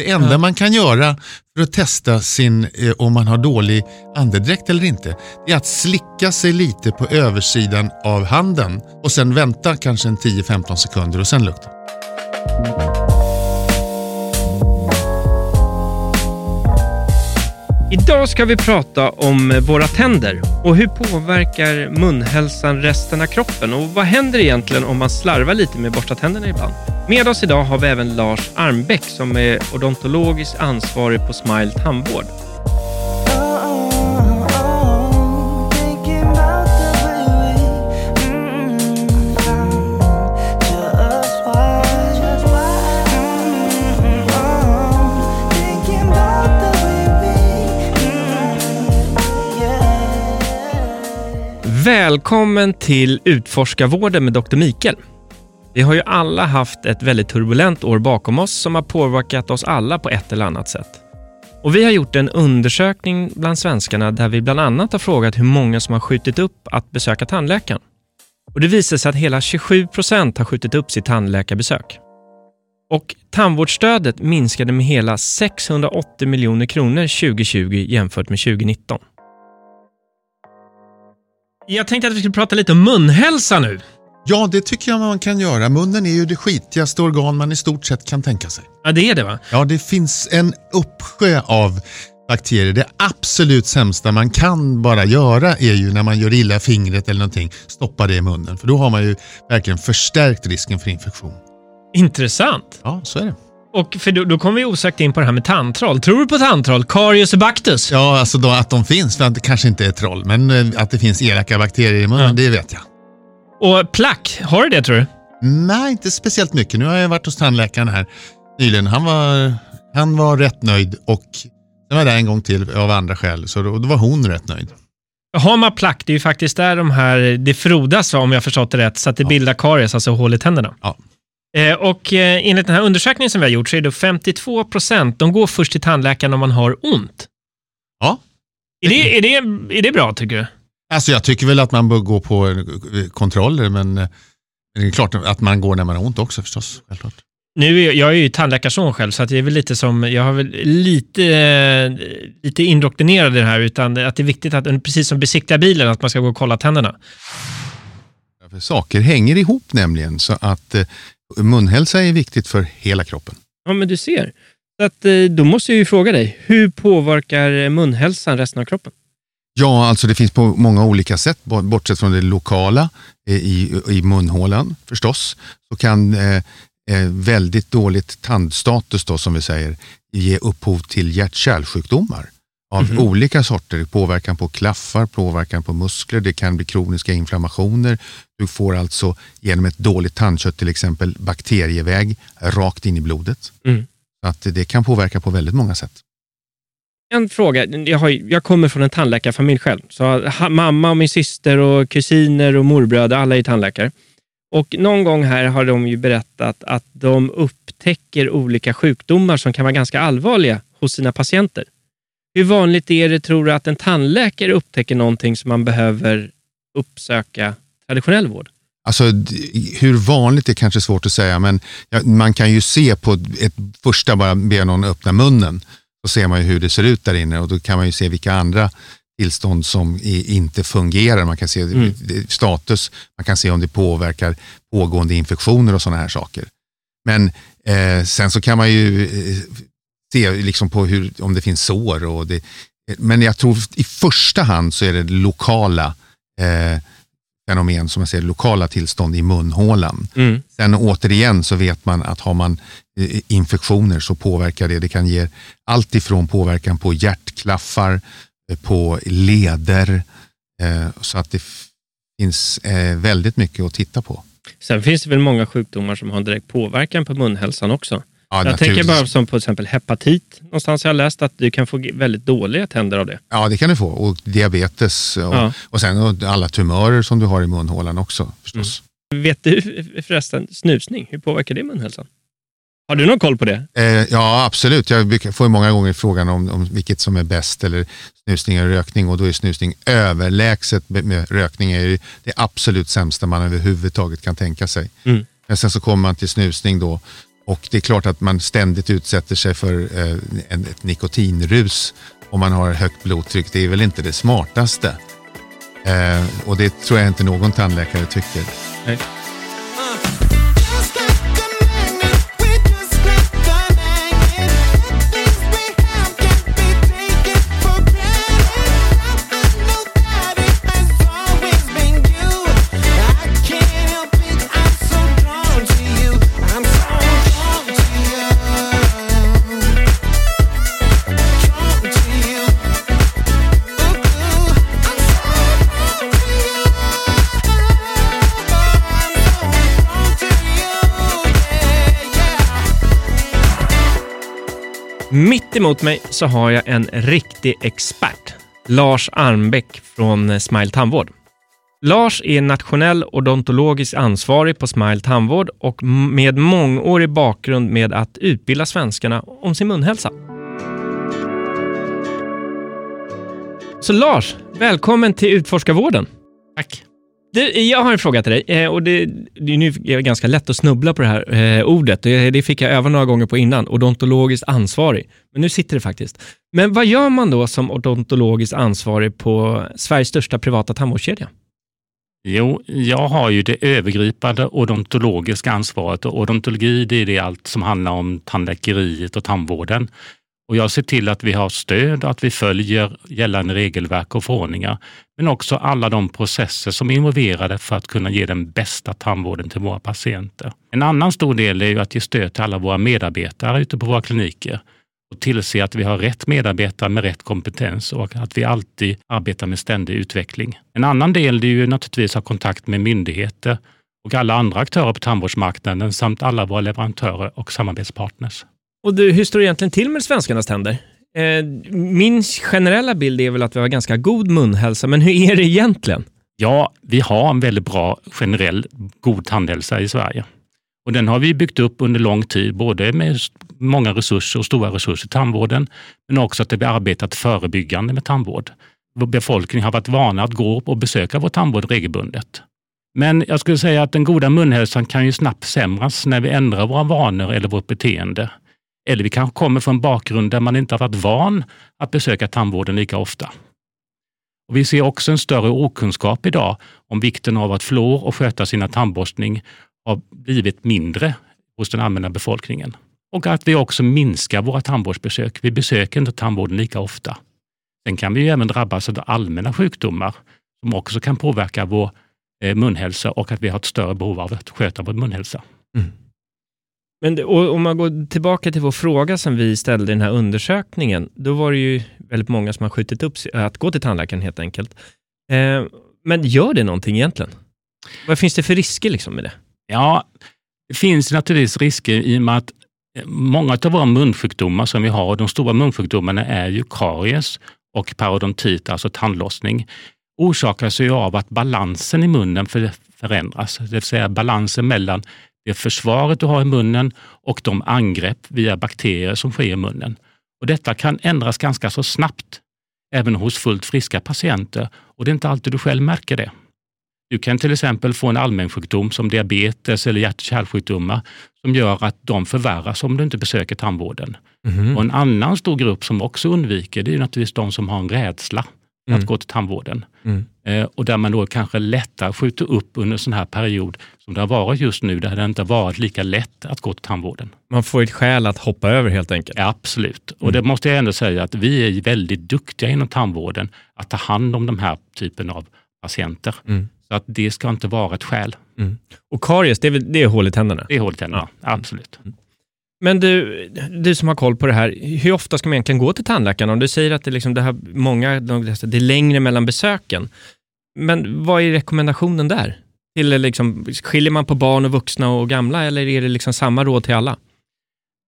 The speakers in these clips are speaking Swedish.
Det enda man kan göra för att testa sin, eh, om man har dålig andedräkt eller inte, det är att slicka sig lite på översidan av handen och sen vänta kanske en 10-15 sekunder och sen lukta. Idag ska vi prata om våra tänder och hur påverkar munhälsan resten av kroppen och vad händer egentligen om man slarvar lite med borsta tänderna ibland? Med oss idag har vi även Lars Armbäck som är odontologiskt ansvarig på Smile Tandvård. Välkommen till Utforskarvården med Dr. Mikael. Vi har ju alla haft ett väldigt turbulent år bakom oss som har påverkat oss alla på ett eller annat sätt. Och vi har gjort en undersökning bland svenskarna där vi bland annat har frågat hur många som har skjutit upp att besöka tandläkaren. Och det visar sig att hela 27 procent har skjutit upp sitt tandläkarbesök. Och tandvårdsstödet minskade med hela 680 miljoner kronor 2020 jämfört med 2019. Jag tänkte att vi skulle prata lite om munhälsa nu. Ja, det tycker jag man kan göra. Munnen är ju det skitigaste organ man i stort sett kan tänka sig. Ja, det är det va? Ja, det finns en uppsjö av bakterier. Det absolut sämsta man kan bara göra är ju när man gör illa fingret eller någonting, stoppa det i munnen. För då har man ju verkligen förstärkt risken för infektion. Intressant. Ja, så är det. Och för då, då kommer vi osökt in på det här med tandtroll. Tror du på tandtroll? Karius och Bactus? Ja, alltså då, att de finns, för att det kanske inte är troll, men eh, att det finns elaka bakterier i munnen, Ja. det vet jag. Och plack, har du det tror du? Nej, inte speciellt mycket. Nu har jag varit hos tandläkaren här nyligen. Han var, han var rätt nöjd och sen var där en gång till av andra skäl, så då, då var hon rätt nöjd. Har man plack, det är ju faktiskt där de här, det frodas om jag förstått det rätt, så att det bildar karies, alltså hål i tänderna. Ja. Eh, och eh, enligt den här undersökningen som vi har gjort så är det 52 procent, de går först till tandläkaren om man har ont. Ja. Är det, är det, är det bra tycker du? Alltså jag tycker väl att man bör gå på eh, kontroller, men eh, det är klart att man går när man har ont också förstås. Självklart. Nu är, jag är ju tandläkarson själv, så att det är väl lite som, jag har väl lite, eh, lite indoktrinerad i det här, utan att det är viktigt att, precis som besiktiga bilen, att man ska gå och kolla tänderna. För Saker hänger ihop nämligen, så att munhälsa är viktigt för hela kroppen. Ja, men du ser. Så att, då måste jag ju fråga dig, hur påverkar munhälsan resten av kroppen? Ja, alltså det finns på många olika sätt, bo- bortsett från det lokala eh, i, i munhålan förstås, så kan eh, eh, väldigt dåligt tandstatus då, som vi säger, ge upphov till hjärt-kärlsjukdomar av Mhm. olika sorter. Påverkan på klaffar, påverkan på muskler, det kan bli kroniska inflammationer. Du får alltså genom ett dåligt tandkött till exempel bakterieväg rakt in i blodet. Mm. Så att det kan påverka på väldigt många sätt. En fråga, jag, har, jag kommer från en tandläkarfamilj själv. Så ha, mamma och min syster och kusiner och morbröder, alla är tandläkare. Och någon gång här har de ju berättat att de upptäcker olika sjukdomar som kan vara ganska allvarliga hos sina patienter. Hur vanligt är det, tror du, att en tandläkare upptäcker någonting som man behöver uppsöka traditionell vård? Alltså, hur vanligt är kanske svårt att säga, men man kan ju se på ett första, bara be någon öppna munnen, så ser man ju hur det ser ut där inne och då kan man ju se vilka andra tillstånd som i, inte fungerar. Man kan se Mm. status, man kan se om det påverkar pågående infektioner och sådana här saker. Men eh, sen så kan man ju eh, se liksom på hur, om det finns sår. Och det, men jag tror i första hand så är det lokala eh, fenomen, som jag säger, lokala tillstånd i munhålan. Mm. Sen återigen så vet man att har man infektioner så påverkar det. Det kan ge allt ifrån påverkan på hjärtklaffar, eh, på leder, eh, så att det finns eh, väldigt mycket att titta på. Sen finns det väl många sjukdomar som har en direkt påverkan på munhälsan också. Ja, jag tänker bara som på exempel hepatit. Någonstans har jag läst att du kan få väldigt dåliga tänder av det. Ja, det kan du få. Och diabetes och, Ja. och sen alla tumörer som du har i munhålan också förstås. Vet du förresten, snusning, hur påverkar det munhälsan? Har du någon koll på det? Eh, ja, absolut. Jag får många gånger frågan om, om vilket som är bäst, eller snusning eller rökning. Och då är snusning överlägset med, rökning. är det absolut sämsta man överhuvudtaget kan tänka sig. Mm. Men sen så kommer man till snusning då Och det är klart att man ständigt utsätter sig för eh, en, ett nikotinrus om man har högt blodtryck. Det är väl inte det smartaste. Eh, och det tror jag inte någon tandläkare tycker. Nej. Mitt emot mig så har jag en riktig expert, Lars Armbäck från Smile Tandvård. Lars är nationell odontologisk ansvarig på Smile Tandvård och med mångårig bakgrund med att utbilda svenskarna om sin munhälsa. Så Lars, välkommen till Utforskarvården. Tack. Du, jag har en fråga till dig eh, och det, det är nu ganska lätt att snubbla på det här eh, ordet. Det, det, fick jag öva några gånger på innan, odontologiskt ansvarig. Men nu sitter det faktiskt. Men vad gör man då som odontologiskt ansvarig på Sveriges största privata tandvårdskedja? Jo, jag har ju det övergripande odontologiska ansvaret och odontologi det är det allt som handlar om tandläkeriet och tandvården. Och jag ser till att vi har stöd och att vi följer gällande regelverk och förordningar, men också alla de processer som är involverade för att kunna ge den bästa tandvården till våra patienter. En annan stor del är ju att ge stöd till alla våra medarbetare ute på våra kliniker och tillse att vi har rätt medarbetare med rätt kompetens och att vi alltid arbetar med ständig utveckling. En annan del är ju naturligtvis att ha kontakt med myndigheter och alla andra aktörer på tandvårdsmarknaden samt alla våra leverantörer och samarbetspartners. Och du, hur står det egentligen till med svenskarnas tänder? Eh, min generella bild är väl att vi har ganska god munhälsa, men hur är det egentligen? Ja, vi har en väldigt bra generell god tandhälsa i Sverige. Och den har vi byggt upp under lång tid, både med många resurser och stora resurser i tandvården, men också att vi har arbetat förebyggande med tandvård. Befolkningen har varit vana att gå och besöka vår tandvård regelbundet. Men jag skulle säga att den goda munhälsan kan ju snabbt försämras när vi ändrar våra vanor eller vårt beteende. Eller vi kanske kommer från en bakgrund där man inte har varit van att besöka tandvården lika ofta. Och vi ser också en större okunskap idag om vikten av att flå och sköta sina tandborstning har blivit mindre hos den allmänna befolkningen. Och att vi också minskar våra tandvårdsbesök. Vi besöker inte tandvården lika ofta. Sen kan vi även drabbas av allmänna sjukdomar som också kan påverka vår eh, munhälsa och att vi har ett större behov av att sköta vår munhälsa. Mm. Men om man går tillbaka till vår fråga som vi ställde i den här undersökningen, då var det ju väldigt många som har skjutit upp att gå till tandläkaren helt enkelt. Eh, men gör det någonting egentligen? Vad finns det för risker liksom med det? Ja, det finns naturligtvis risker i och med att eh, många av våra munsjukdomar som vi har, de stora munsjukdomarna är ju karies och parodontit, alltså tandlossning, orsakas ju av att balansen i munnen förändras. Det vill säga balansen mellan det försvaret du har i munnen och de angrepp via bakterier som sker i munnen. Och detta kan ändras ganska så snabbt, även hos fullt friska patienter och det är inte alltid du själv märker det. Du kan till exempel få en allmänsjukdom som diabetes eller hjärt och kärlsjukdomar som gör att de förvärras om du inte besöker tandvården. Mm. Och En annan stor grupp som också undviker det är naturligtvis de som har en rädsla mm. att gå till tandvården. Mm. Eh, och där man då kanske lättare skjuter upp under en sån här period som det har varit just nu, där det inte har varit lika lätt att gå till tandvården. Man får ett skäl att hoppa över helt enkelt? Ja, absolut. Och det måste jag ändå säga att vi är väldigt duktiga inom tandvården att ta hand om de här typen av patienter. Mm. Så att det ska inte vara ett skäl. Mm. Och karies, det är, det är hål i tänderna? Det är hål i tänderna, ja. absolut. Men du, du som har koll på det här, hur ofta ska man egentligen gå till tandläkaren? Om du säger att det, liksom, det, här, många, det är längre mellan besöken, men vad är rekommendationen där? Till liksom, skiljer man på barn och vuxna och gamla eller är det liksom samma råd till alla?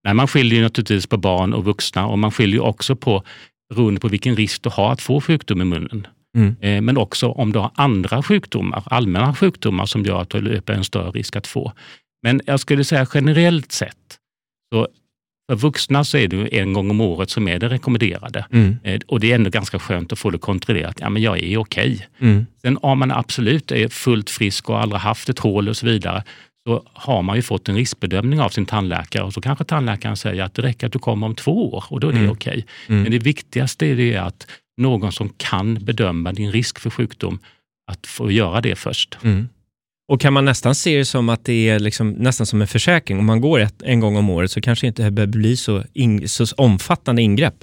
Nej, man skiljer naturligtvis på barn och vuxna och man skiljer också på beroende på vilken risk du har att få sjukdom i munnen. Mm. Eh, men också om du har andra sjukdomar, allmänna sjukdomar som gör att du löper en större risk att få. Men jag skulle säga generellt sett, så för vuxna så är det en gång om året som är det rekommenderade. Mm. Eh, och det är ändå ganska skönt att få det kontrollerat. Ja, men jag är okej. Mm. Sen om man absolut är fullt frisk och aldrig haft ett hål och så vidare, så har man ju fått en riskbedömning av sin tandläkare och så kanske tandläkaren säger att det räcker att du kommer om två år och då är det Mm. okej. Mm. Men det viktigaste är det att någon som kan bedöma din risk för sjukdom, att få göra det först. Mm. Och kan man nästan se det som att det är liksom, nästan som en försäkring? Om man går ett, en gång om året så kanske inte det behöver bli så, in, så omfattande ingrepp.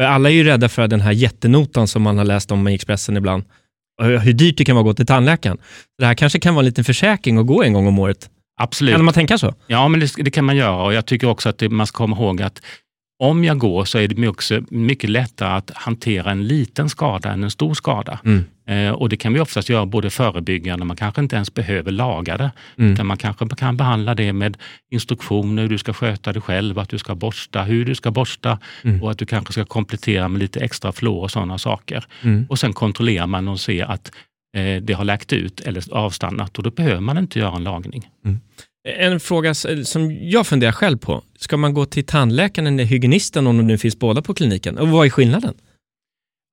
Alla är ju rädda för den här jättenotan som man har läst om i Expressen ibland. Hur dyrt det kan vara att gå till tandläkaren. Det här kanske kan vara en liten försäkring att gå en gång om året. Absolut. Kan man tänka så? Ja, men det, det kan man göra och jag tycker också att det, man ska komma ihåg att om jag går så är det också mycket lättare att hantera en liten skada än en stor skada. Mm. Eh, och det kan vi oftast göra både förebyggande, man kanske inte ens behöver laga det, Mm. utan man kanske kan behandla det med instruktioner hur du ska sköta dig själv, att du ska borsta, hur du ska borsta Mm. och att du kanske ska komplettera med lite extra fluor och sådana saker. Mm. Och sen kontrollerar man och ser att eh, det har läkt ut eller avstannat och då behöver man inte göra en lagning. En fråga som jag funderar själv på. Ska man gå till tandläkaren eller hygienisten om de nu finns båda på kliniken? Och vad är skillnaden?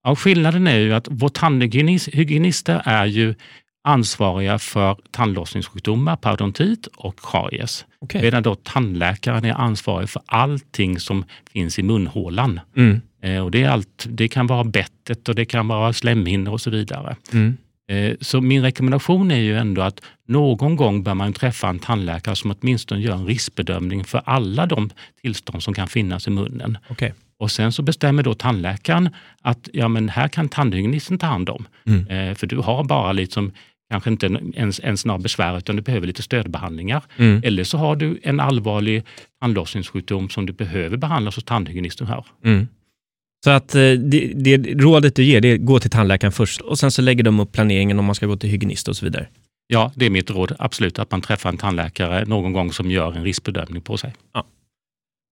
Ja, skillnaden är ju att vår tandhygienister är ju ansvariga för tandlossningssjukdomar, parodontit och karies. Okej. Medan då tandläkaren är ansvarig för allting som finns i munhålan. Mm. Eh, och det, är allt, det kan vara bettet och det kan vara slemhinnor och så vidare. Mm. Eh, Så min rekommendation är ju ändå att någon gång bör man träffa en tandläkare som åtminstone gör en riskbedömning för alla de tillstånd som kan finnas i munnen. Okej. Och sen så bestämmer då tandläkaren att ja, men här kan tandhygienisten ta hand om. Mm. Eh, för du har bara liksom, kanske inte ens, ens några besvär utan du behöver lite stödbehandlingar. Mm. Eller så har du en allvarlig tandlossningssjukdom som du behöver behandlas hos tandhygienisten här. Mm. Så att eh, det, det rådet du ger, det är gå till tandläkaren först och sen så lägger de upp planeringen om man ska gå till hygienist och så vidare. Ja, det är mitt råd. Absolut att man träffar en tandläkare någon gång som gör en riskbedömning på sig.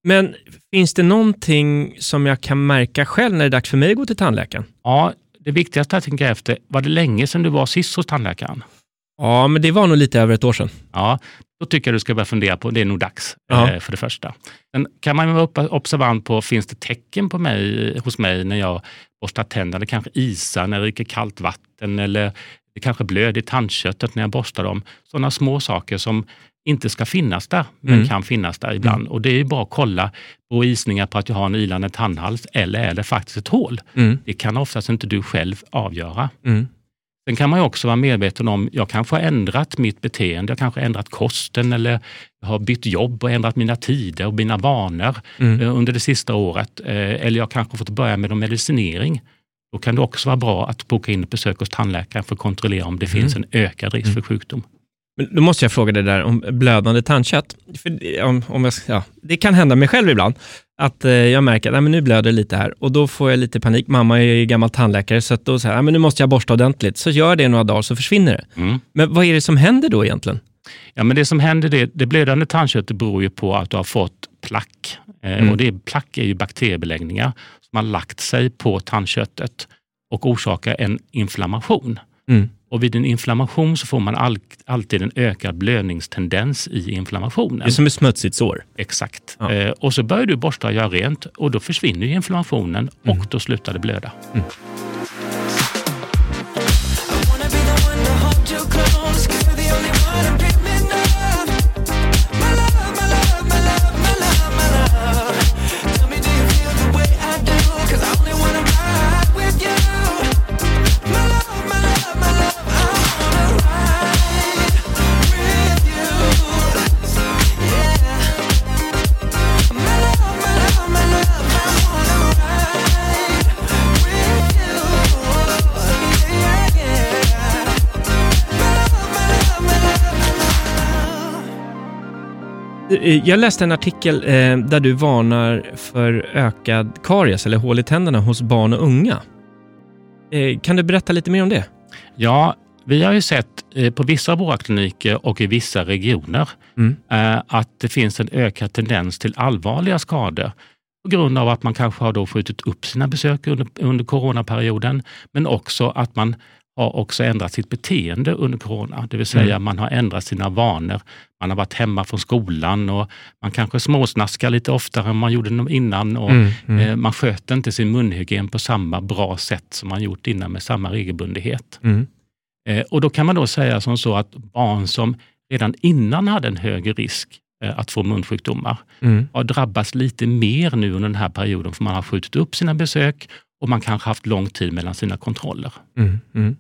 Men finns det någonting som jag kan märka själv när det är dags för mig att gå till tandläkaren? Ja, det viktigaste att tänka efter, var det länge sedan du var sist hos tandläkaren? Ja, men det var nog lite över ett år sedan. Ja, då tycker jag du ska börja fundera på, det är nog dags eh, för det första. Sen kan man vara observant på, finns det tecken på mig, hos mig när jag borstar tänderna? Det kanske isar när jag dricker kallt vatten eller det kanske blöder i tandköttet när jag borstar dem. Sådana små saker som inte ska finnas där, men Mm. kan finnas där ibland. Och det är bara att kolla på isningar på att jag har en ilande tandhals eller är det faktiskt ett hål? Mm. Det kan oftast inte du själv avgöra. Mm. Sen kan man ju också vara medveten om, jag kanske har ändrat mitt beteende, jag kanske har ändrat kosten eller har bytt jobb och ändrat mina tider och mina vanor Mm. eh, under det sista året. Eh, Eller jag kanske har fått börja med en medicinering. Då kan det också vara bra att boka in ett besök hos tandläkaren för att kontrollera om det Mm. finns en ökad risk för sjukdom. Men då måste jag fråga dig där om blödande tandkött. För om, om jag, ja, det kan hända mig själv ibland, att eh, jag märker att nu blöder det lite här och då får jag lite panik. Mamma är ju gammal tandläkare, så att då säger jag, nej, men nu måste jag borsta ordentligt. Så gör det i några dagar så försvinner det. Mm. Men vad är det som händer då egentligen? Ja, men det som händer, det, det blödande tandköttet beror ju på att du har fått plack. Eh, Mm. och det, plack är ju bakteriebeläggningar som har lagt sig på tandköttet och orsakar en inflammation. Mm. Och vid en inflammation så får man all, alltid en ökad blödningstendens i Det inflammationen. är som ett smutsigt sår. Exakt. Ja. Eh, och så börjar du borsta och göra rent och då försvinner ju inflammationen Mm. och då slutar det blöda. I Jag läste en artikel eh, där du varnar för ökad karies eller hål i tänderna hos barn och unga. Eh, kan du berätta lite mer om det? Ja, vi har ju sett eh, på vissa av våra kliniker och i vissa regioner Mm. eh, att det finns en ökad tendens till allvarliga skador på grund av att man kanske har då skjutit upp sina besök under, under coronaperioden, men också att man har också ändrat sitt beteende under corona. Det vill säga Mm. man har ändrat sina vanor. Man har varit hemma från skolan och man kanske småsnaskar lite oftare än man gjorde innan. Och Mm, mm, eh, Man sköter inte sin munhygien på samma bra sätt som man gjort innan med samma regelbundenhet. mm, Eh, Och då kan man då säga som så att barn som redan innan hade en högre risk eh, att få munsjukdomar Mm. har drabbats lite mer nu under den här perioden för man har skjutit upp sina besök och man kanske haft lång tid mellan sina kontroller. Mm. Mm.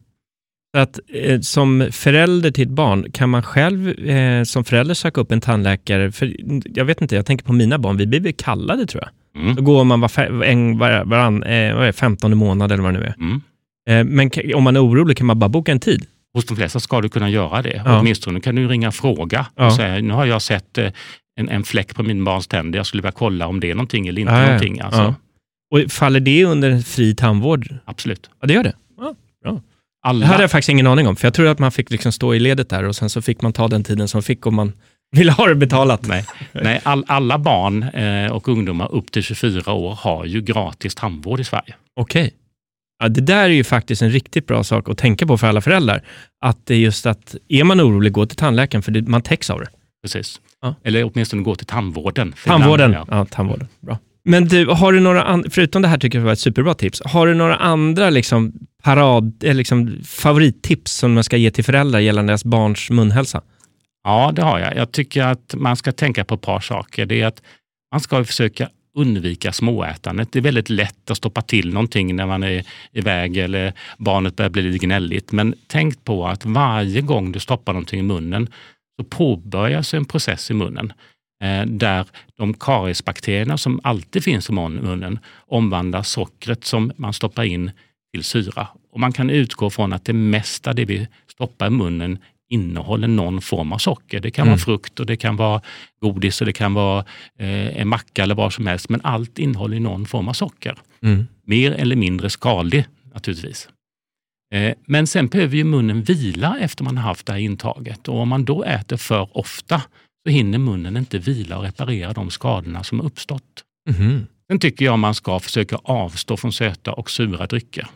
Att, eh, som förälder till ett barn, kan man själv eh, som förälder söka upp en tandläkare? För jag vet inte, jag tänker på mina barn, vi blir väl kallade tror jag. Mm. Då går man var, en, var, varann, eh, vad är det, 15 månad eller vad det nu är. Mm. Eh, men om man är orolig kan man bara boka en tid? Hos de flesta ska du kunna göra det. Ja. Åtminstone kan du ringa och fråga Ja. och säga, nu har jag sett eh, en, en fläck på min barns tänder, jag skulle vilja kolla om det är någonting eller inte ja. någonting. Alltså. Ja. Och faller det under fri tandvård? Absolut. Ja, det gör det. Det Alla, hade jag faktiskt ingen aning om, för jag trodde att man fick liksom stå i ledet där och sen så fick man ta den tiden som fick om man ville ha det betalat. nej, nej, all, alla barn eh, och ungdomar upp till 24 år har ju gratis tandvård i Sverige. Okej. Ja, det där är ju faktiskt en riktigt bra sak att tänka på för alla föräldrar. Att det är just att, är man orolig, gå till tandläkaren för det, man täcks av det. Precis. Ja. Eller åtminstone gå till tandvården. Tandvården. ibland- Ja, ja. tandvården. Bra. Men du, har du några an- förutom det här tycker jag var ett superbra tips, har du några andra liksom parad, eh, liksom favorittips som man ska ge till föräldrar gällande deras barns munhälsa? Ja, det har jag. Jag tycker att man ska tänka på ett par saker. Det är att man ska försöka undvika småätandet. Det är väldigt lätt att stoppa till någonting när man är iväg eller barnet börjar bli lite gnälligt. Men tänk på att varje gång du stoppar någonting i munnen så påbörjas en process i munnen där de kariesbakterierna som alltid finns i mun- munnen omvandlar sockret som man stoppar in till syra. Och man kan utgå från att det mesta det vi stoppar i munnen innehåller någon form av socker. Det kan Mm. vara frukt och det kan vara godis och det kan vara eh, en macka eller vad som helst. Men allt innehåller någon form av socker. Mm. Mer eller mindre skadlig naturligtvis. Eh, men sen behöver ju munnen vila efter man har haft det här intaget. Och om man då äter för ofta så hinner munnen inte vila och reparera de skadorna som uppstått. Mhm. Sen tycker jag man ska försöka avstå från söta och sura drycker.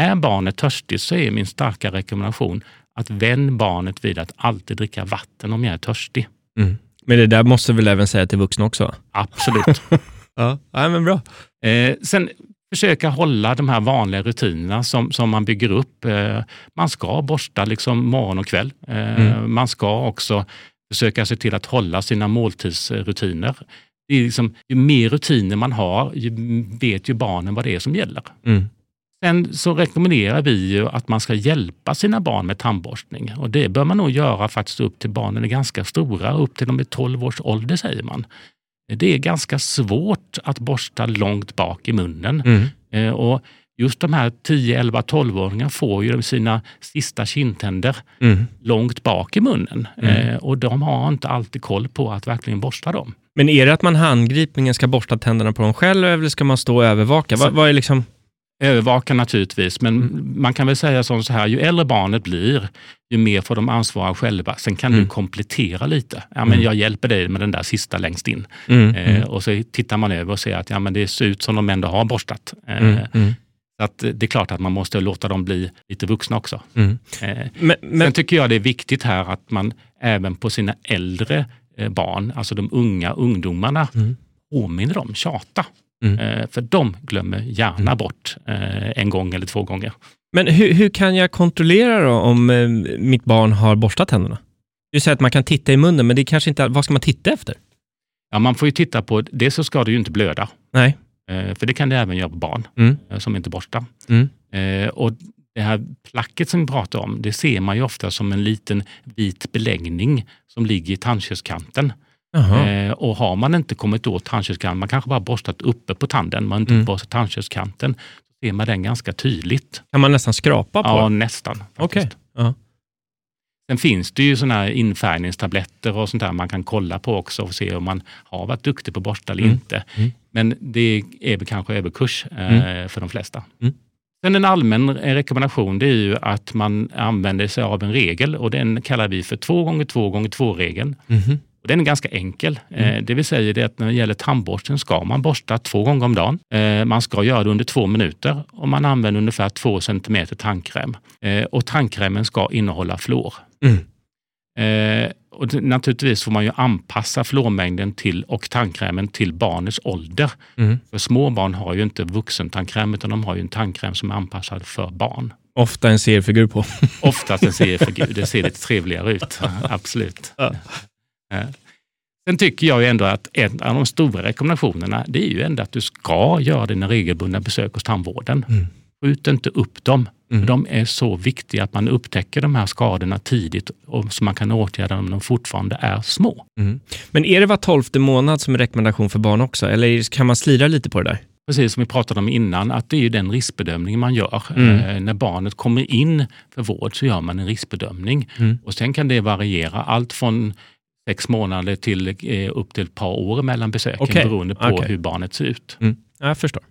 Är barnet törstigt så är min starka rekommendation att vänj barnet vid att alltid dricka vatten om jag är törstig. Mm. Men det där måste väl även säga till vuxna också? Absolut. Ja, ja men bra. Eh, sen försöka hålla de här vanliga rutinerna som, som man bygger upp. Eh, man ska borsta liksom morgon och kväll. Eh, Mm. Man ska också försöka se till att hålla sina måltidsrutiner. Det är liksom, ju mer rutiner man har, ju vet ju barnen vad det är som gäller. Mm. Sen så rekommenderar vi ju att man ska hjälpa sina barn med tandborstning. Och det bör man nog göra faktiskt upp till barnen är ganska stora, upp till de är 12 års ålder säger man. Det är ganska svårt att borsta långt bak i munnen. Mm. Eh, Och just de här 10, 11, 12-åringarna får ju sina sista kindtänder Mm. långt bak i munnen. Mm. Eh, Och de har inte alltid koll på att verkligen borsta dem. Men är det att man handgripligen ska borsta tänderna på dem själv eller ska man stå och övervaka? Så- Vad, vad är liksom... Övervaka naturligtvis, men Mm. man kan väl säga så här, ju äldre barnet blir, ju mer får de ansvara själva. Sen kan Mm. du komplettera lite. Ja, men Mm. Jag hjälper dig med den där sista längst in. Mm. Eh, Mm. och så tittar man över och ser att ja, men det ser ut som de ändå har borstat. Eh. Mm. Så att det är klart att man måste låta dem bli lite vuxna också. Mm. Eh, Men, men, Sen tycker jag det är viktigt här att man även på sina äldre eh, barn, alltså de unga ungdomarna, Mm. påminner dem, tjata. Mm. Eh, För de glömmer gärna bort eh, en gång eller två gånger. men hur, hur kan jag kontrollera om mitt barn har borstat tänderna? Du säger att man kan titta i munnen, men det är kanske inte... Vad ska man titta efter? Ja, man får ju titta på, det så ska det ju inte blöda. Nej. Eh, För det kan det även göra på barn Mm. eh, som inte borstar. Mm. Eh, Och det här placket som vi pratar om, det ser man ju ofta som en liten vit beläggning som ligger i tandköttskanten. Jaha. Och har man inte kommit åt tandköttskanten, man kanske bara borstat uppe på tanden, man har inte Mm. borstat tandköttskanten, så ser man den ganska tydligt. Kan man nästan skrapa på? Ja, nästan. faktiskt. Okej. Ja. Sen finns det ju såna infärgningstabletter och sånt där man kan kolla på också och se om man har varit duktig på borsta eller Mm. inte. Mm. Men det är kanske överkurs eh, för de flesta. Mm. Sen en allmän rekommendation det är ju att man använder sig av en regel och den kallar vi för 2 gånger 2 gånger 2 regeln Mhm. Och den är ganska enkel. Mm. Eh, det vill säga det att när det gäller tandborsten ska man borsta två gånger om dagen. Eh, man ska göra det under två minuter och man använder ungefär två centimeter tandkräm. Eh, och tandkrämen ska innehålla fluor. Mm. Eh, och naturligtvis får man ju anpassa fluormängden till, och tandkrämen till barnets ålder. Mm. För små barn har ju inte vuxentandkräm utan de har ju en tandkräm som är anpassad för barn. Ofta en seriefigur på. Oftast en seriefigur. Det ser lite trevligare ut. Absolut. Ja. Sen tycker jag ju ändå att en av de stora rekommendationerna det är ju ändå att du ska göra dina regelbundna besök hos tandvården. Mm. Skjut inte upp dem. Mm. De är så viktiga att man upptäcker de här skadorna tidigt och så man kan åtgärda dem när de fortfarande är små. Men är det var tolfte månad som är rekommendation för barn också? Eller kan man slira lite på det där? Precis som vi pratade om innan, att det är ju den riskbedömning man gör. Mm. Eh, när barnet kommer in för vård så gör man en riskbedömning. Mm. Och Sen kan det variera, allt från sex månader till eh, upp till ett par år mellan besöken Okej, beroende på okej. hur barnet ser ut. Mm. Ja, jag förstår.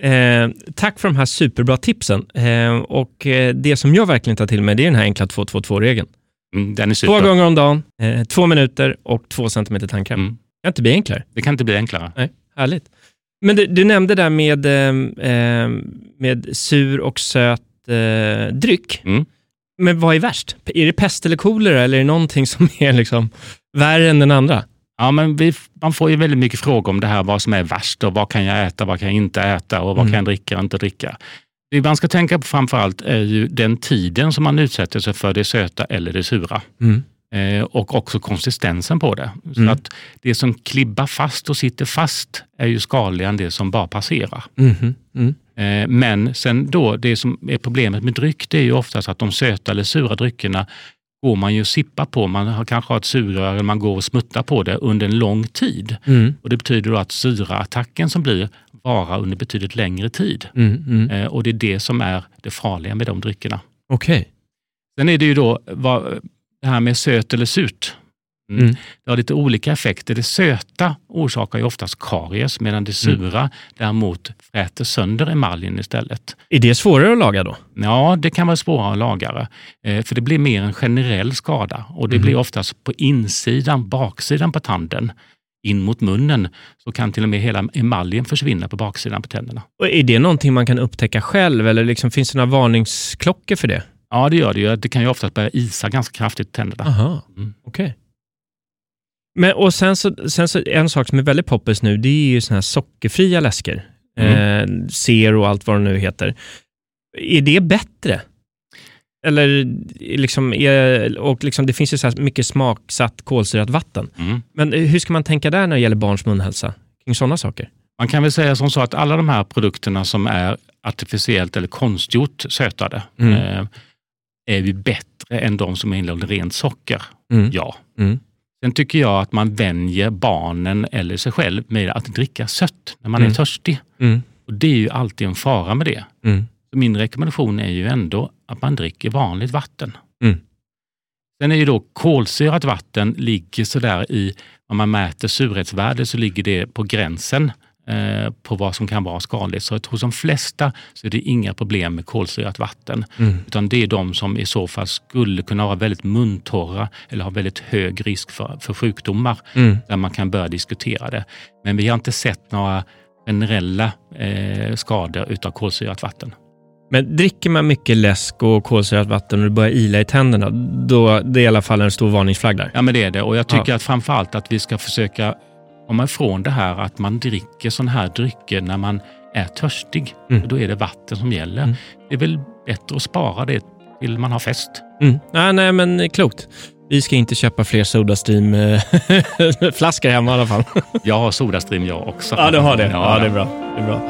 Eh, tack för de här superbra tipsen. Eh, och eh, det som jag verkligen tar till mig det är den här enkla 2-2-2-regeln. Mm, den är Två gånger om dagen, eh, två minuter och två centimeter tandkräm. Mm. Det kan inte bli enklare. Det kan inte bli enklare. Härligt. Men du, du nämnde där med, eh, eh, med sur och söt dryck. Mm. Men vad är värst? Är det pest eller kolera eller är det någonting som är liksom värre än den andra? Ja, men vi, man får ju väldigt mycket frågor om det här, vad som är värst och vad kan jag äta, vad kan jag inte äta och vad Mm. kan jag dricka och inte dricka. Det man ska tänka på framför allt är ju den tiden som man utsätter sig för det söta eller det sura. Mm. Eh, och också konsistensen på det. Så Mm. att det som klibbar fast och sitter fast är ju skadligare än det som bara passerar. Mhm. Mm. Eh, men sen då, det som är problemet med dryck, det är ju oftast att de söta eller sura dryckerna går man ju och sippar på. Man har kanske har ett sugrör eller man går och smuttar på det under en lång tid. Mm. Och Det betyder då att syraattacken som blir varar under betydligt längre tid. Mm. Mm. Eh, och det är det som är det farliga med de dryckerna. Okej. Sen är det ju då vad, det här med söt eller surt. Mm. Mm. Det har lite olika effekter. Det söta orsakar ju oftast karies medan det sura däremot fräter sönder emaljen istället. Är det svårare att laga då? Ja, det kan vara svårare att laga eh, för det blir mer en generell skada och det Mhm. blir oftast på insidan, baksidan på tanden, in mot munnen, så kan till och med hela emaljen försvinna på baksidan på tänderna. Och är det någonting man kan upptäcka själv eller liksom, finns det några varningsklockor för det? Ja, det gör det ju. Det kan ju oftast börja isa ganska kraftigt i tänderna. Aha, Mm. okej. Men och sen så, sen så, en sak som är väldigt poppis nu, det är ju såna här sockerfria läsker. Eh, Zero och allt vad det nu heter. Är det bättre? Eller liksom, är, och liksom, det finns ju så här mycket smaksatt kolsyrat vatten. Mm. Men hur ska man tänka där när det gäller barns munhälsa? Kring sådana saker? Man kan väl säga som så att alla de här produkterna som är artificiellt eller konstgjort sötade Mm. eh, är ju bättre än de som innehåller rent socker. Mm. Ja. Sen tycker jag att man vänjer barnen eller sig själv med att dricka sött när man Mm. är törstig. Mm. Och Det är ju alltid en fara med det. Mm. Min rekommendation är ju ändå att man dricker vanligt vatten. Mm. Sen är ju då kolsyrat vatten ligger sådär i, om man mäter surhetsvärde så ligger det på gränsen på vad som kan vara skadligt. Så hos de flesta så är det inga problem med kolsyrat vatten. Mm. Utan det är de som i så fall skulle kunna vara väldigt muntorra eller ha väldigt hög risk för, för sjukdomar Mm. där man kan börja diskutera det. Men vi har inte sett några generella eh, skador utav kolsyrat vatten. Men dricker man mycket läsk och kolsyrat vatten och det börjar ila i tänderna, då det är i alla fall en stor varningsflagg där. Ja, men det är det. Och jag tycker att framförallt att vi ska försöka komma ifrån det här att man dricker sådana här drycker när man är törstig. Mm. Då är det vatten som gäller. Mm. Det är väl bättre att spara det till man har fest. Mm. Nej, nej, men klokt. Vi ska inte köpa fler Sodastream-flaskor hemma i alla fall. Jag har Sodastream jag också. Ja, du har det. Ja, Ja, det är bra. Det är bra.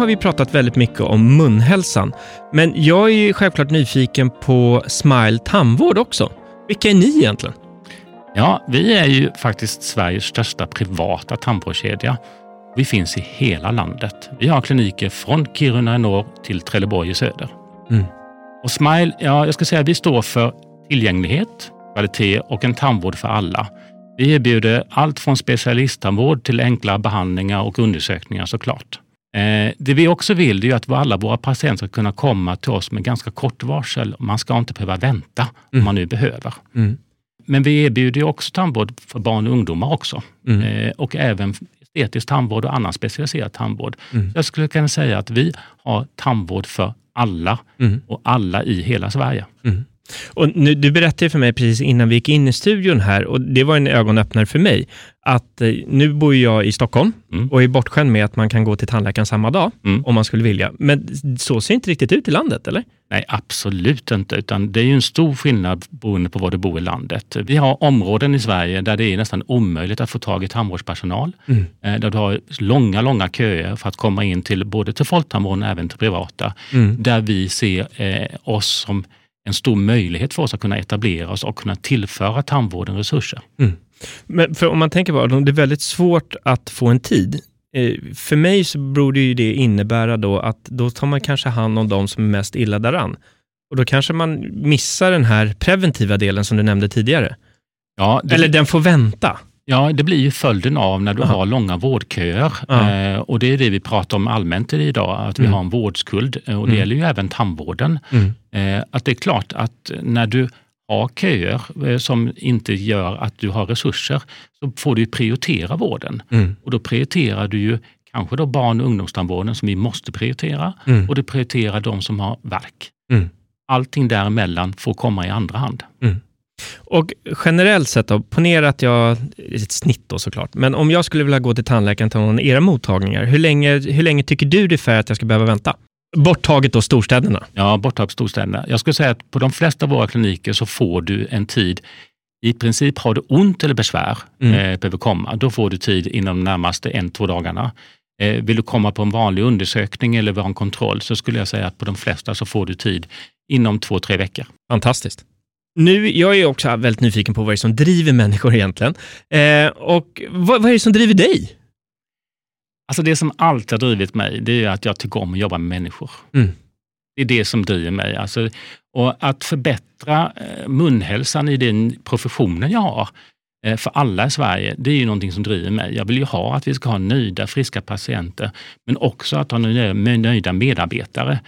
Har vi pratat väldigt mycket om munhälsan, men jag är självklart nyfiken på Smile tandvård också. Vilka är ni egentligen? Ja, vi är ju faktiskt Sveriges största privata tandvårdskedja. Vi finns i hela landet. Vi har kliniker från Kiruna i norr till Trelleborg i söder. Mm. Och Smile, ja, jag ska säga vi står för tillgänglighet, kvalitet och en tandvård för alla. Vi erbjuder allt från specialisttandvård till enkla behandlingar och undersökningar såklart. Eh, det vi också vill är att alla våra patienter ska kunna komma till oss med ganska kort varsel. Man ska inte behöva vänta Mm. om man nu behöver. Mm. Men vi erbjuder ju också tandvård för barn och ungdomar också. Mm. Eh, och även estetisk tandvård och annan specialiserad tandvård. Mm. Jag skulle kunna säga att vi har tandvård för alla Mm. och alla i hela Sverige. Och nu, du berättade för mig precis innan vi gick in i studion här, och det var en ögonöppnare för mig, att eh, nu bor jag i Stockholm Mm. och är bortskämd med att man kan gå till tandläkaren samma dag, Mm. om man skulle vilja. Men så ser det inte riktigt ut i landet, eller? Nej, absolut inte. Utan det är ju en stor skillnad beroende på var du bor i landet. Vi har områden i Sverige där det är nästan omöjligt att få tag i tandvårdspersonal. Mm. Eh, Där du har långa, långa köer för att komma in till både till folktandvården och även till privata. Mm. Där vi ser eh, oss som en stor möjlighet för oss att kunna etablera oss och kunna tillföra tandvården resurser. Men för om man tänker på det, det är väldigt svårt att få en tid. Eh, För mig så borde ju det innebära då att då tar man kanske hand om de som är mest illa däran. Och då kanske man missar den här preventiva delen som du nämnde tidigare. Ja, det, Eller den får vänta. Ja, det blir ju följden av när du Aha. har långa vårdköer. Eh, och det är det vi pratar om allmänt idag, att vi Mm. har en vårdskuld. Eh, och det Mm. gäller ju även tandvården. Mm. Eh, att det är klart att när du har köer eh, som inte gör att du har resurser, så får du prioritera vården. Mm. Och då prioriterar du ju kanske då barn och ungdomstandvården som vi måste prioritera Mm. och du prioriterar de som har värk. Mm. Allting däremellan får komma i andra hand. Och generellt sett då, ponera att jag, ett snitt då såklart, men om jag skulle vilja gå till tandläkaren till någon av era mottagningar, hur länge, hur länge tycker du det är för att jag ska behöva vänta? Borttaget då storstäderna. Ja, borta på storstäderna. Jag skulle säga att på de flesta av våra kliniker så får du en tid i princip har du ont eller besvär, Mm. eh, behöver komma, då får du tid inom de närmaste en, två dagarna. Eh, vill du komma på en vanlig undersökning eller ha en kontroll så skulle jag säga att på de flesta så får du tid inom två, tre veckor. Fantastiskt. Nu, jag är också väldigt nyfiken på vad det är som driver människor egentligen. Eh, och vad, vad är det som driver dig? Alltså det som alltid har drivit mig, det är att jag tycker om att jobba med människor. Mm. Det är det som driver mig. Alltså, och att förbättra eh, munhälsan i den professionen jag har eh, för alla i Sverige, det är ju någonting som driver mig. Jag vill ju ha att vi ska ha nöjda, friska patienter, men också att ha nöjda, nöjda medarbetare.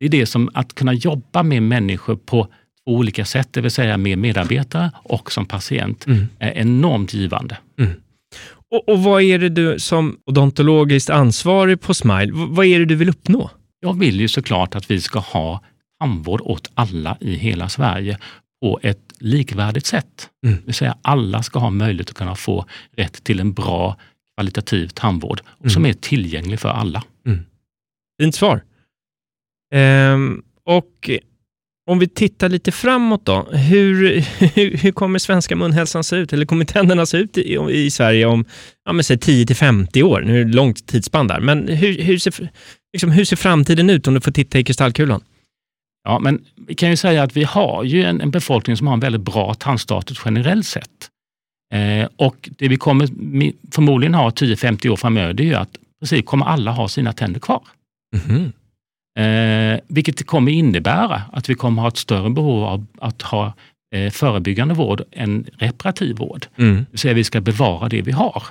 Det är det som att kunna jobba med människor på två olika sätt, det vill säga med medarbetare och som patient, Mm. är enormt givande. Och, och vad är det du som odontologiskt ansvarig på Smile, vad är det du vill uppnå? Jag vill ju såklart att vi ska ha tandvård åt alla i hela Sverige på ett likvärdigt sätt. Mm. Det vill säga alla ska ha möjlighet att kunna få rätt till en bra kvalitativ tandvård och som är tillgänglig för alla. Fint svar. Ehm, och om vi tittar lite framåt då, hur, hur, hur kommer svenska munhälsan se ut, eller kommer tänderna se ut i, i Sverige om ja, men säg 10 till 50 år? Nu är det långt tidsspann där, men hur, hur, ser, liksom, hur ser framtiden ut om du får titta i kristallkulan? Ja, men vi kan ju säga att vi har ju en, en befolkning som har en väldigt bra tandstatus generellt sett. Eh, och det vi kommer förmodligen ha 10-50 år framöver, det är ju att precis kommer alla ha sina tänder kvar. Eh, vilket kommer innebära att vi kommer ha ett större behov av att ha eh, förebyggande vård än reparativ vård. Mm. Säga vi ska bevara det vi har.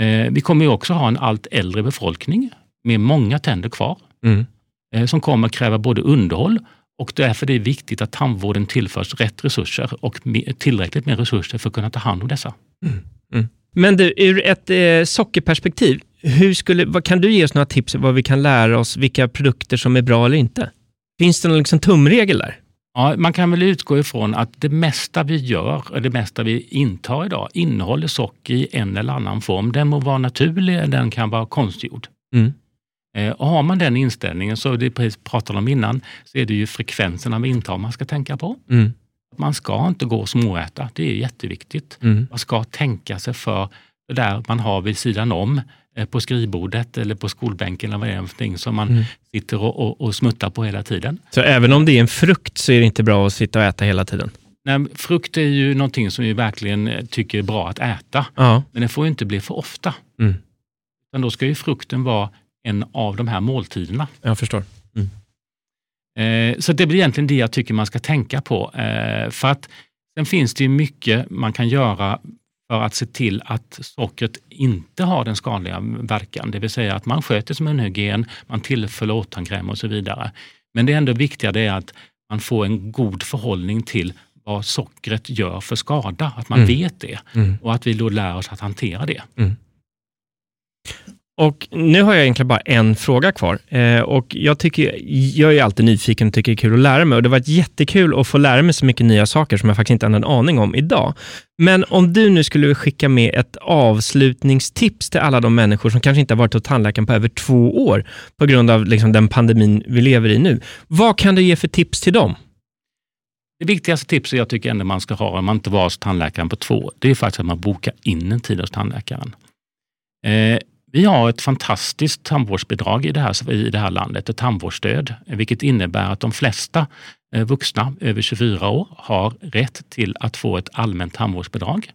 Eh, vi kommer ju också ha en allt äldre befolkning med många tänder kvar Mm. eh, som kommer kräva både underhåll och därför är det viktigt att tandvården tillförs rätt resurser och tillräckligt med resurser för att kunna ta hand om dessa. Men du, ur ett eh, sockerperspektiv, hur skulle, vad, kan du ge oss några tips vad vi kan lära oss, vilka produkter som är bra eller inte? Finns det någon liksom tumregel där? Ja, man kan väl utgå ifrån att det mesta vi gör, och det mesta vi intar idag, innehåller socker i en eller annan form. Den må vara naturlig eller den kan vara konstgjord. Mm. Eh, Och har man den inställningen, så det precis pratade om innan, så är det ju frekvensen av intag man ska tänka på. Mm. Man ska inte gå och småäta, det är jätteviktigt. Mm. Man ska tänka sig för det där man har vid sidan om på skrivbordet eller på skolbänken eller vad det är för som man Mm. sitter och, och, och smuttar på hela tiden. Så även om det är en frukt så är det inte bra att sitta och äta hela tiden? Nej, frukt är ju någonting som vi verkligen eh, tycker är bra att äta, Ja. men det får ju inte bli för ofta. Mm. Utan då ska ju frukten vara en av de här måltiderna. Jag förstår. Eh, så det blir egentligen det jag tycker man ska tänka på. Eh, för att sen finns det ju mycket man kan göra för att se till att sockret inte har den skadliga verkan. Det vill säga att man sköter sin munhygien, man tillför lågtandkräm och så vidare. Men det ändå viktiga det är att man får en god förhållning till vad sockret gör för skada, att man Mm. vet det Mm. och att vi då lär oss att hantera det. Och nu har jag egentligen bara en fråga kvar. Eh, och jag, tycker, jag är alltid nyfiken och tycker det är kul att lära mig. Och Det var jättekul att få lära mig så mycket nya saker som jag faktiskt inte hade en aning om idag. Men om du nu skulle skicka med ett avslutningstips till alla de människor som kanske inte har varit hos tandläkaren på över två år på grund av liksom, den pandemin vi lever i nu. Vad kan du ge för tips till dem? Det viktigaste tipset jag tycker ändå man ska ha om man inte var hos tandläkaren på två, år, det är faktiskt att man bokar in en tid hos tandläkaren. Eh, vi har ett fantastiskt tandvårdsbidrag i det här, i det här landet, ett tandvårdsstöd, vilket innebär att de flesta eh, vuxna över 24 år har rätt till att få ett allmänt tandvårdsbidrag.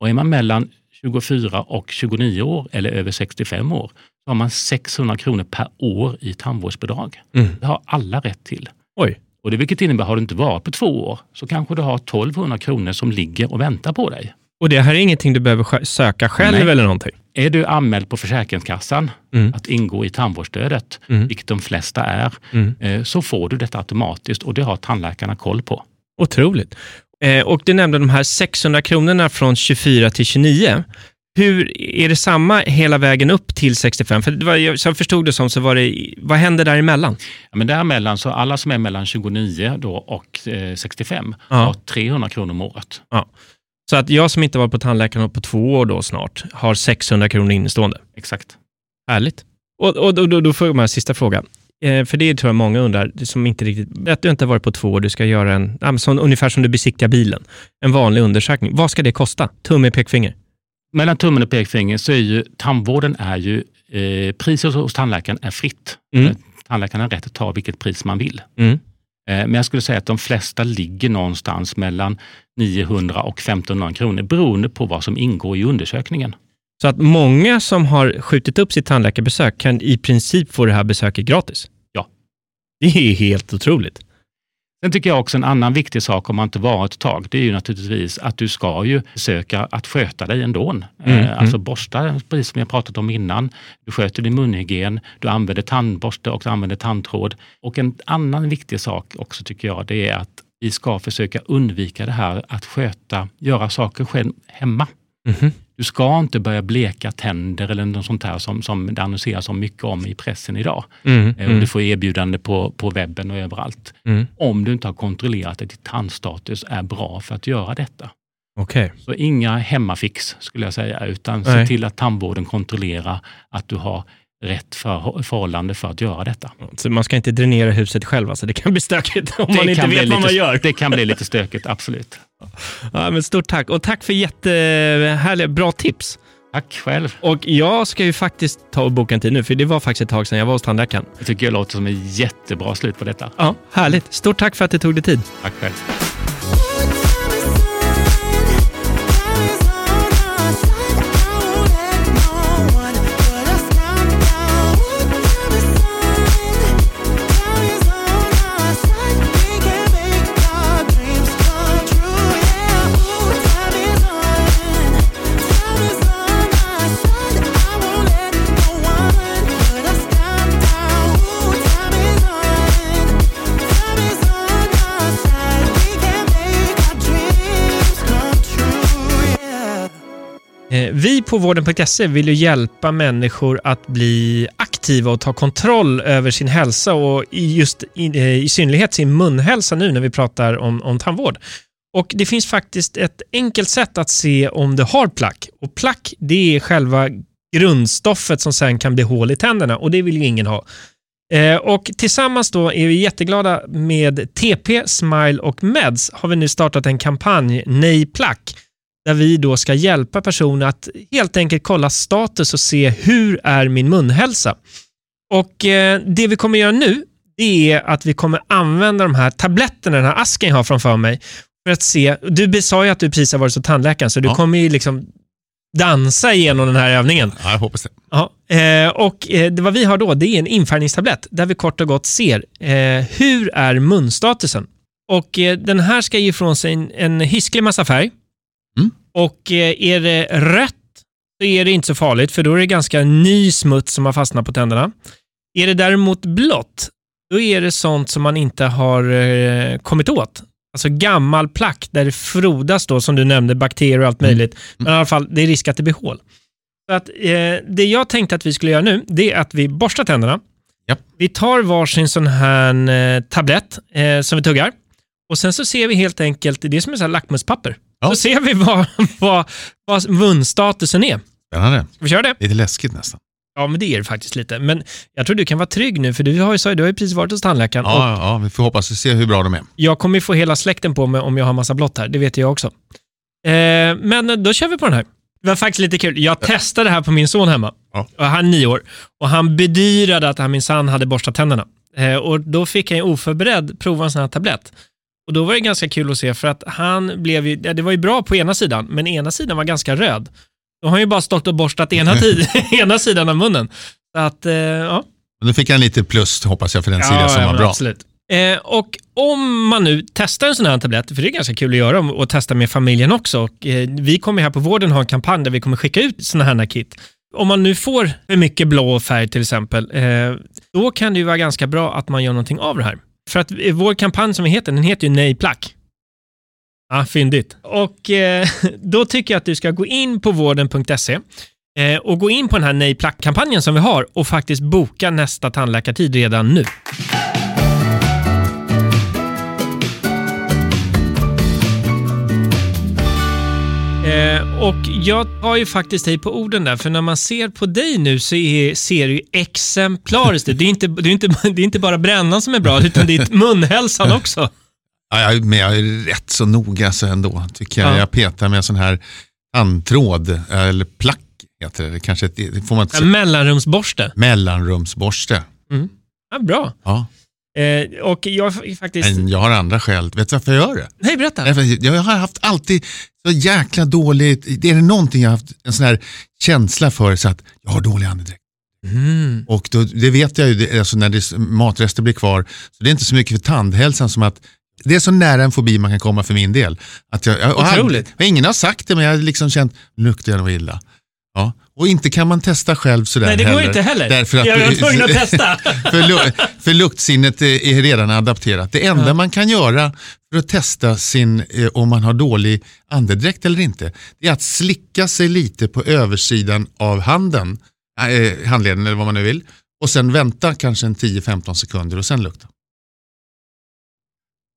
Och är man mellan 24 och 29 år eller över 65 år så har man 600 kronor per år i tandvårdsbidrag. Mm. Det har alla rätt till. Oj. Och det vilket innebär, har du inte varit på två år så kanske du har 1200 kronor som ligger och väntar på dig. Och det här är ingenting du behöver söka själv Nej. eller någonting? Är du anmäld på Försäkringskassan Mm. att ingå i tandvårdsstödet, Mm. vilket de flesta är, Mm. eh, så får du detta automatiskt och det har tandläkarna koll på. Otroligt. Eh, och du nämnde de här 600 kronorna från 24 till 29. Hur, är det samma hela vägen upp till 65? För det var, jag- förstod det som så var det, vad händer däremellan? Ja, men däremellan, så alla som är mellan 29 då och eh, 65 Ja. har 300 kronor om året. Så att jag som inte varit på tandläkaren på två år då snart har 600 kronor innestående. Exakt. Härligt. Och, och då, då, då får jag med en sista fråga. Eh, för det tror jag många undrar, som inte riktigt, att du inte har varit på två år, du ska göra en, sån, ungefär som du besiktigar bilen, en vanlig undersökning. Vad ska det kosta? Tumme, pekfinger? Mellan tummen och pekfingret så är ju tandvården är ju, eh, priset hos tandläkaren är fritt. Mm. Eh, Tandläkaren har rätt att ta vilket pris man vill. Mm. Eh, Men jag skulle säga att de flesta ligger någonstans mellan 900 och 1500 kronor beroende på vad som ingår i undersökningen. Så att många som har skjutit upp sitt tandläkarbesök kan i princip få det här besöket gratis? Ja. Det är helt otroligt. Sen tycker jag också en annan viktig sak om man inte varit ett tag, det är ju naturligtvis att du ska ju försöka att sköta dig ändå. Mm, Eh, Alltså borsta, precis som jag pratat om innan. Du sköter din munhygien, du använder tandborste och du använder tandtråd. Och en annan viktig sak också tycker jag, det är att vi ska försöka undvika det här att sköta, göra saker själv hemma. Mhm. Du ska inte börja bleka tänder eller något sånt här som, som det annonseras om mycket om i pressen idag. Mm, Eh, mm, Du får erbjudande på, på webben och överallt. mm. Om du inte har kontrollerat att ditt tandstatus är bra för att göra detta. Okej. Så inga hemmafix skulle jag säga, utan se Nej. till att tandvården kontrollerar att du har rätt för, förhållande för att göra detta. Så man ska inte dränera huset själv, alltså. det kan bli stökigt om man inte vet vad man gör. Det kan bli lite stökigt, absolut. Ja, men stort tack och tack för jättehärliga, bra tips. Tack själv. Och jag ska ju faktiskt ta och boka en tid nu, för det var faktiskt ett tag sedan jag var hos tandläkaren. Det tycker jag låter som ett jättebra slut på detta. Ja, härligt. Stort tack för att du tog dig tid. Tack själv. Vi på vården.se vill ju hjälpa människor att bli aktiva och ta kontroll över sin hälsa och i just i, eh, i synnerhet sin munhälsa nu när vi pratar om, om tandvård. Och Det finns faktiskt ett enkelt sätt att se om du har plack. Och Plack det är själva grundstoffet som sen kan bli hål i tänderna och det vill ju ingen ha. Eh, och Tillsammans då är vi jätteglada med TP, Smile och Meds har vi nu startat en kampanj, Nej plack, där vi då ska hjälpa personer att helt enkelt kolla status och se hur är min munhälsa. Och eh, Det vi kommer göra nu det är att vi kommer använda de här tabletterna, den här asken jag har framför mig, för att se, du sa ju att du precis har varit hos tandläkaren, så du Ja. kommer ju liksom dansa igenom den här övningen. Ja, jag hoppas det. Ja, eh, och eh, det vad vi har då, det är en infärgningstablett där vi kort och gott ser hur är munstatusen. Och den här ska ge ifrån sig en, en hisklig massa färg. Mm. Och eh, är det rött så är det inte så farligt för då är det ganska ny smuts som har fastnat på tänderna. Är det däremot blått, då är det sånt som man inte har eh, kommit åt. Alltså gammal plack där det frodas då, som du nämnde, bakterier och allt möjligt. Men i alla fall, det är risk att det blir hål. Så att, eh, det jag tänkte att vi skulle göra nu, det är att vi borstar tänderna. Japp. Vi tar varsin sån här eh, tablett eh, som vi tuggar. Och sen så ser vi helt enkelt, det är som här lackmuspapper. Ja. Så ser vi vad, vad, vad munstatusen är. Spännande. Ska vi köra det? Lite läskigt nästan. Ja, men det är det faktiskt lite. Men jag tror du kan vara trygg nu, för du har ju, du har ju precis varit hos tandläkaren. Ja, ja, vi får hoppas och se hur bra de är. jag kommer ju få hela släkten på mig om jag har massa blått här. Det vet jag också. Eh, men då kör vi på den här. Det var faktiskt lite kul. Jag testade det här på min son hemma. Ja. Han är nio år och han bedyrade att han minsann hade borstat tänderna. Eh, och då fick han ju oförberedd prova en sån här tablett. Och då var det ganska kul att se för att han blev ju, ja, det var ju bra på ena sidan, men ena sidan var ganska röd. Då har han ju bara stått och borstat ena, tid, ena sidan av munnen. Så att, eh, ja. Men då fick han lite plus hoppas jag för den sidan som ja, var bra. Absolut. Eh, och om man nu testar en sån här tablett, för det är ganska kul att göra och testa med familjen också. Och, eh, vi kommer här på vården ha en kampanj där vi kommer skicka ut såna här kit. Om man nu får för mycket blå färg till exempel, eh, då kan det ju vara ganska bra att man gör någonting av det här. För att vår kampanj som vi heter, den heter ju Nej Plack. Ja, fyndigt. Och eh, då tycker jag att du ska gå in på vården.se eh, och gå in på den här Nej Plack-kampanjen som vi har och faktiskt boka nästa tandläkartid redan nu. Eh, och jag tar ju faktiskt dig på orden där, för när man ser på dig nu så är, ser det ju exemplariskt ut. Det är inte, det är inte, det är inte bara brännan som är bra, utan det är munhälsan också. Ja, men jag är rätt så noga så ändå, tycker jag. Ja. Jag petar med sån här tandtråd, eller plack heter det. Kanske ett, får man inte säga. mellanrumsborste. Mellanrumsborste. Ja, bra. Ja. Eh, och jag faktiskt... Men jag har andra skäl. Vet du varför jag gör det? Nej, berätta. Jag har haft alltid så jäkla dåligt, det är det någonting jag har haft en sån här känsla för så att jag har dålig andedräkt. Mm. Och då, det vet jag ju, alltså när det, matrester blir kvar, så det är inte så mycket för tandhälsan som att det är så nära en fobi man kan komma för min del. Att jag, jag, Otroligt. och ingen har sagt det men jag har liksom känt, luktar jag nog illa. Ja. Och inte kan man testa själv sådär Nej, det går heller. inte heller. Därför att jag var tvungen att testa. för, lu- för luktsinnet är redan adapterat. Det enda man kan göra för att testa sin, eh, om man har dålig andedräkt eller inte, det är att slicka sig lite på översidan av handen, eh, handleden eller vad man nu vill, och sen vänta kanske en 10-15 sekunder och sen lukta.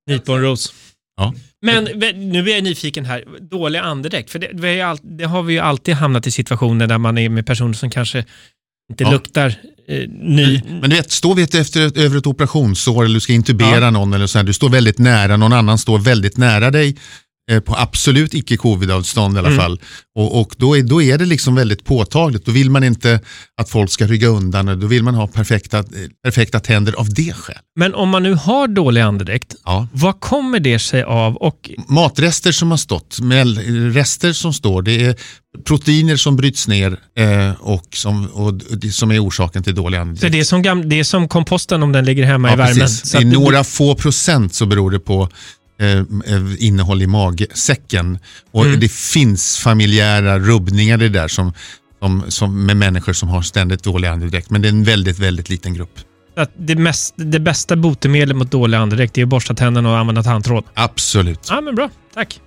Nyponros. Ja. Men nu är jag nyfiken här. Dålig andedräkt. För det, det, all, det har vi ju alltid hamnat i situationer där man är med personer som kanske inte Ja. luktar eh, ny. Men du vet, står vi efter ett, över ett operationssår eller du ska intubera Ja. någon eller så här, du står väldigt nära, någon annan står väldigt nära dig på absolut icke covid-avstånd i alla Mm. fall. Och, och då, är, då är det liksom väldigt påtagligt. Då vill man inte att folk ska rygga undan då vill man ha perfekta, eh, perfekta tänder av det skäl. Men om man nu har dålig andedräkt, Ja. vad kommer det sig av? Och Matrester som har stått, rester som står, det är proteiner som bryts ner eh, och, som, och som är orsaken till dålig andedräkt. så det, är som gam, det är som komposten om den ligger hemma i värmen. precis. Så I att du- några få procent så beror det på eh, eh, innehåll i magsäcken. Och Mm. Det finns familjära rubbningar det där som, som, som med människor som har ständigt dålig andedräkt. Men det är en väldigt, väldigt liten grupp. att det, mest, det bästa botemedlet mot dålig andedräkt är att borsta tänderna och använda tandtråd. Absolut. Ja, men bra. Tack.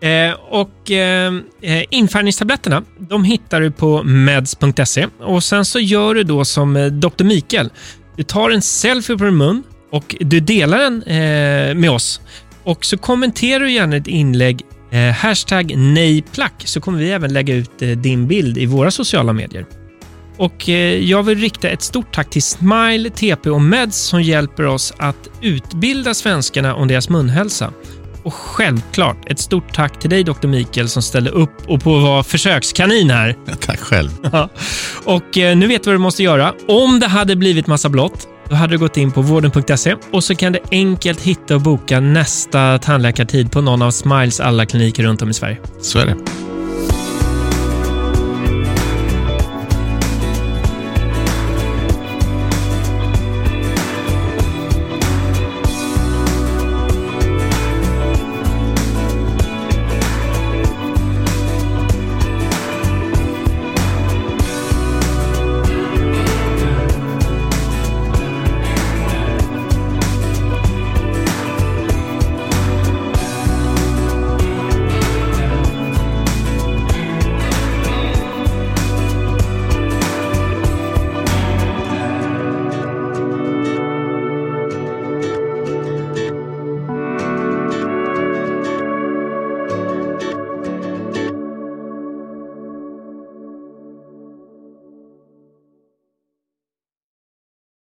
Eh, och eh, eh, infärgningstabletterna, de hittar du på meds.se och sen så gör du då som Dr. Mikael. Du tar en selfie på din mun och du delar den eh, med oss. Och så kommenterar du gärna ett inlägg eh, hashtag nejplack så kommer vi även lägga ut eh, din bild i våra sociala medier. Och eh, jag vill rikta ett stort tack till Smile, TP och Meds som hjälper oss att utbilda svenskarna om deras munhälsa. Och självklart ett stort tack till dig Dr. Mikael som ställde upp och på vara försökskanin här. Tack själv. Ja. och eh, nu vet du vad du måste göra. Om det hade blivit massa blått, då hade du gått in på vården.se och så kan du enkelt hitta och boka nästa tandläkartid på någon av Smiles alla kliniker runt om i Sverige. Så är det.